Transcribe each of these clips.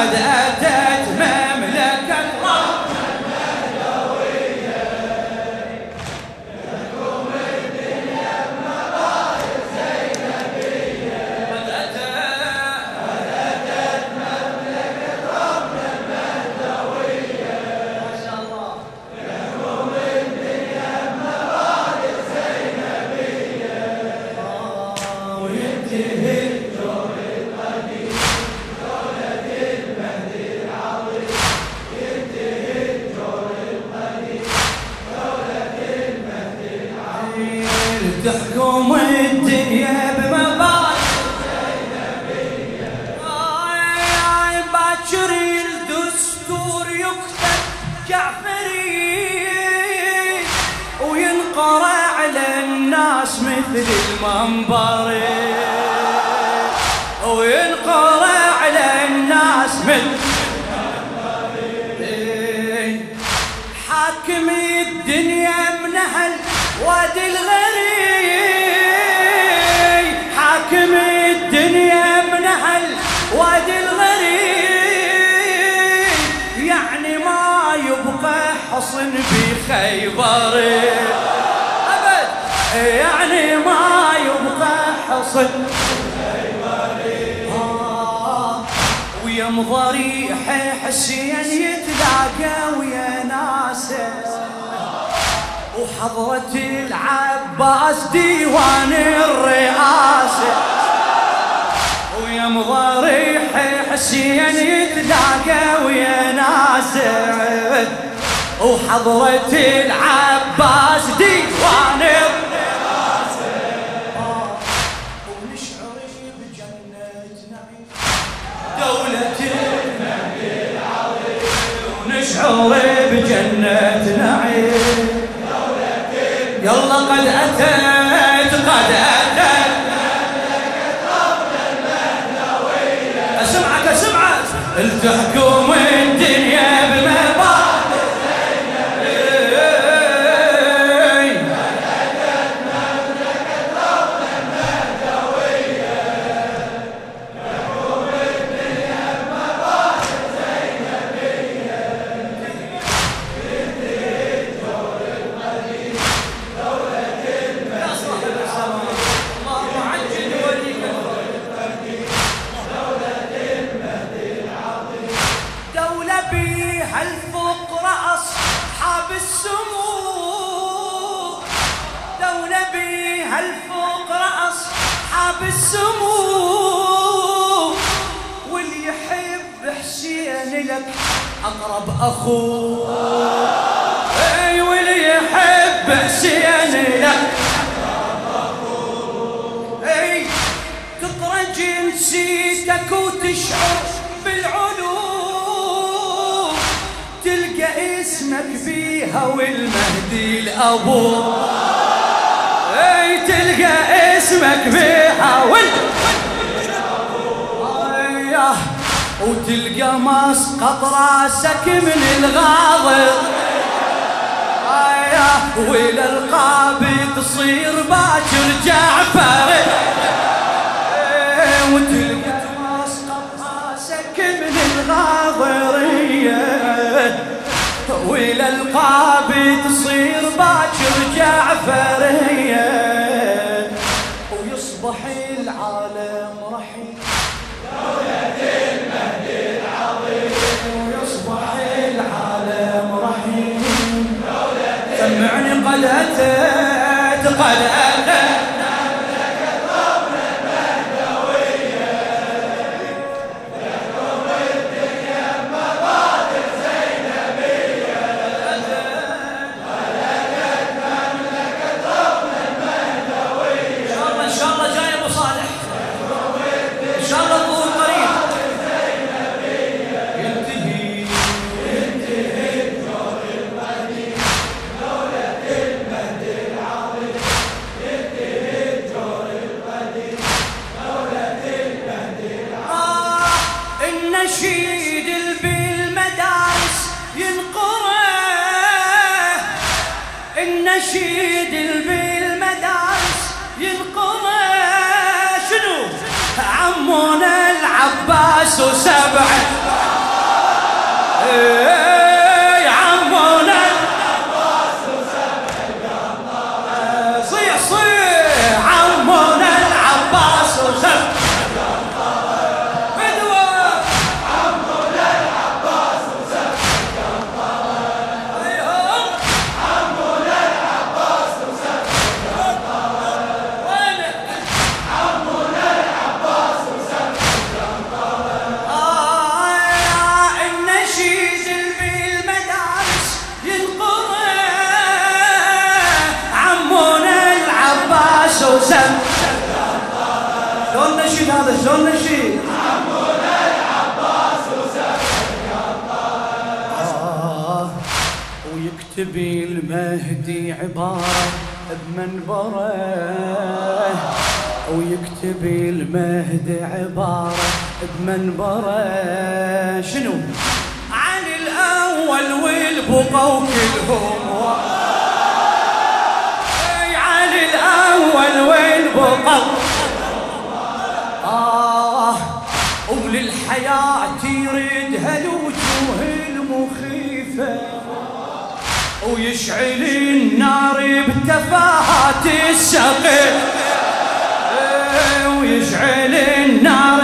قد أتت وينقرا على الناس مثل المنبر. وينقرا على الناس مثل حاكم الدنيا من أهل وادي الغريب. حاكم الدنيا من أهل وادي الغريب. يعني ما يبقى حصن بخيبر. حصن آه، ويا مضاريح حسين يتلاقى ويا ناسه وحضرة العباس ديوان الرئاسة. ويا مضاريح حسين يتلاقى ويا ناسه وحضرة العباس ديوان الرئاسة. قد أتت قد أتت أسمعك أسمعك. التحكم حسين لك أقرب أخوه أي واللي يحب حسين لك أي تقرا جنسيتك وتشعر بالعلوم. تلقى اسمك فيها والمهدي الأبو. أي تلقى اسمك فيها والمهدي وتلقى مسقط راسك من الغاضب. آية وإلى القابض تصير باكر جعفر. إيه، وتلقى مسقط راسك من الغاضرية. وإلى القابض تصير باكر جعفرية أتت قد النشيد بالمدارس ينقره. النشيد بالمدارس ينقره. شنو؟ عمونا العباس وسبعه شلون نشيد هذا؟ شلون نشيد آه، ويكتب المهدي عبارة بمنبره. ويكتب المهدي عبارة بمنبره. شنو؟ عن الأول والبقى وكلهم. إي عن الأول والبقى. وللحياة يريدها الوجوه المخيفة ويشعل النار بتفاهات السقف إيه، ويشعل النار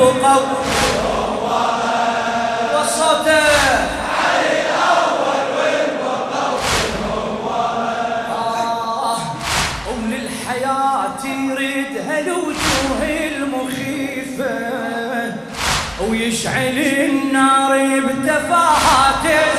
وصوته. آه، يريدها الوجوه المخيفة ويشعل النار بتفاهات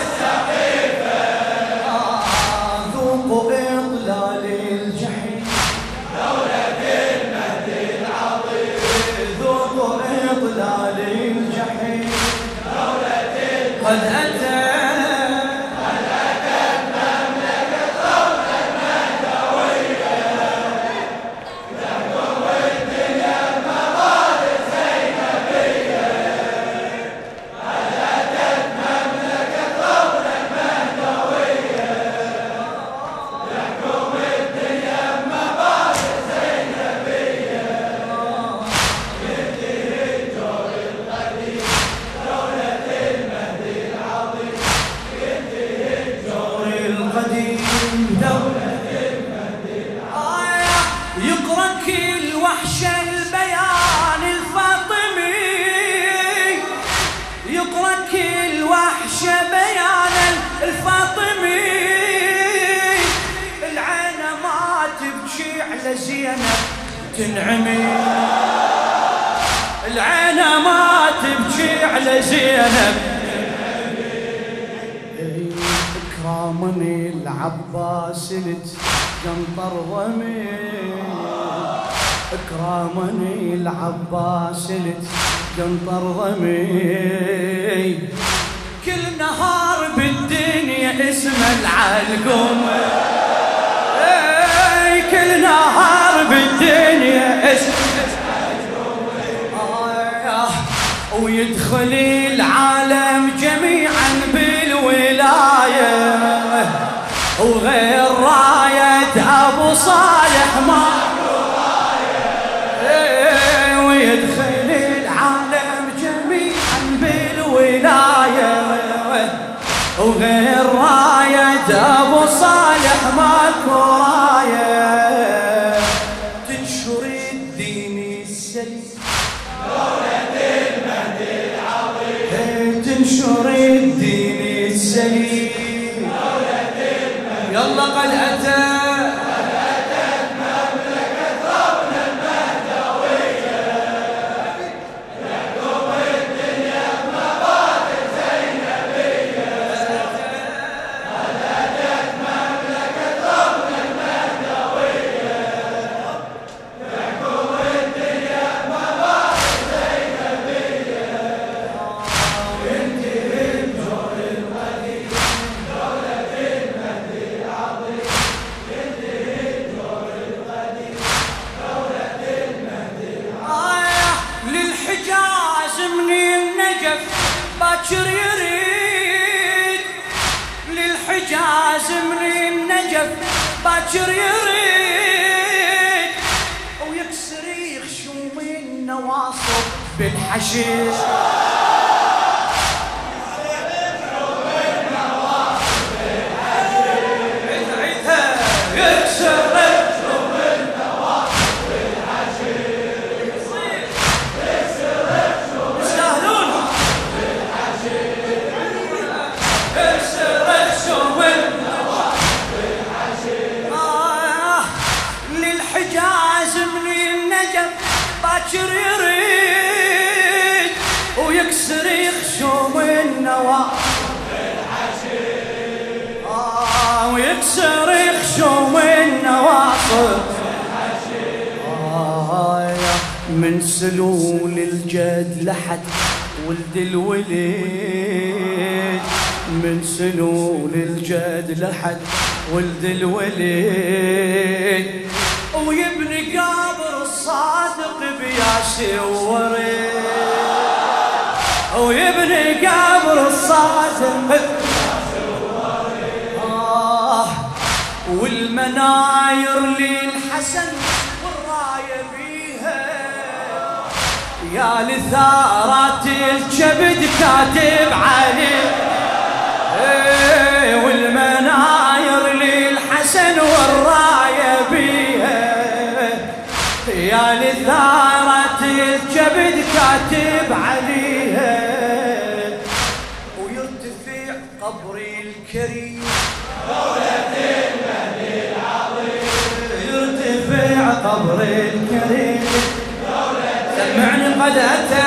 يقرأ كل وحشة بيان الفاطمي. العين ما تبكي على زينب تنعمي. العين ما تبكي على زينب اكراما العباس لت جنطر ضمي اكراما العباس جنطر ضمي كل نهار بالدنيا اسمه العلقوم كل نهار بالدنيا اسمه آه، ويدخل العالم جميعا بالولاية. وغير راية أبو صالح ما يدخل العالم جميعا بالولاية. وغير راية أبو صالح ماكو راية. تنشر الدين السليم دولة المهدي العظيم. تنشر الدين السليم دولة المهدي يلا قد أتى باكر يريد. ويكسر يخشوم النواصب بالحشيش. باكر يريد ويكسر يخشوم النوى. آه ويكسر يخشوم النواصب آه من سلول الجد لحد ولد الوليد. من سلول الجد لحد ولد الوليد. ويبني قابر الصادق بياسي وريد ويبني قابر الصادق. آه والمناير للحسن والراية بيها. يا لثارات الكبد كاتب عليه. كاتب عليها. ويرتفع قبري الكريم. دولة المهدي العظيم يرتفع قبري الكريم. سمعني قد أتى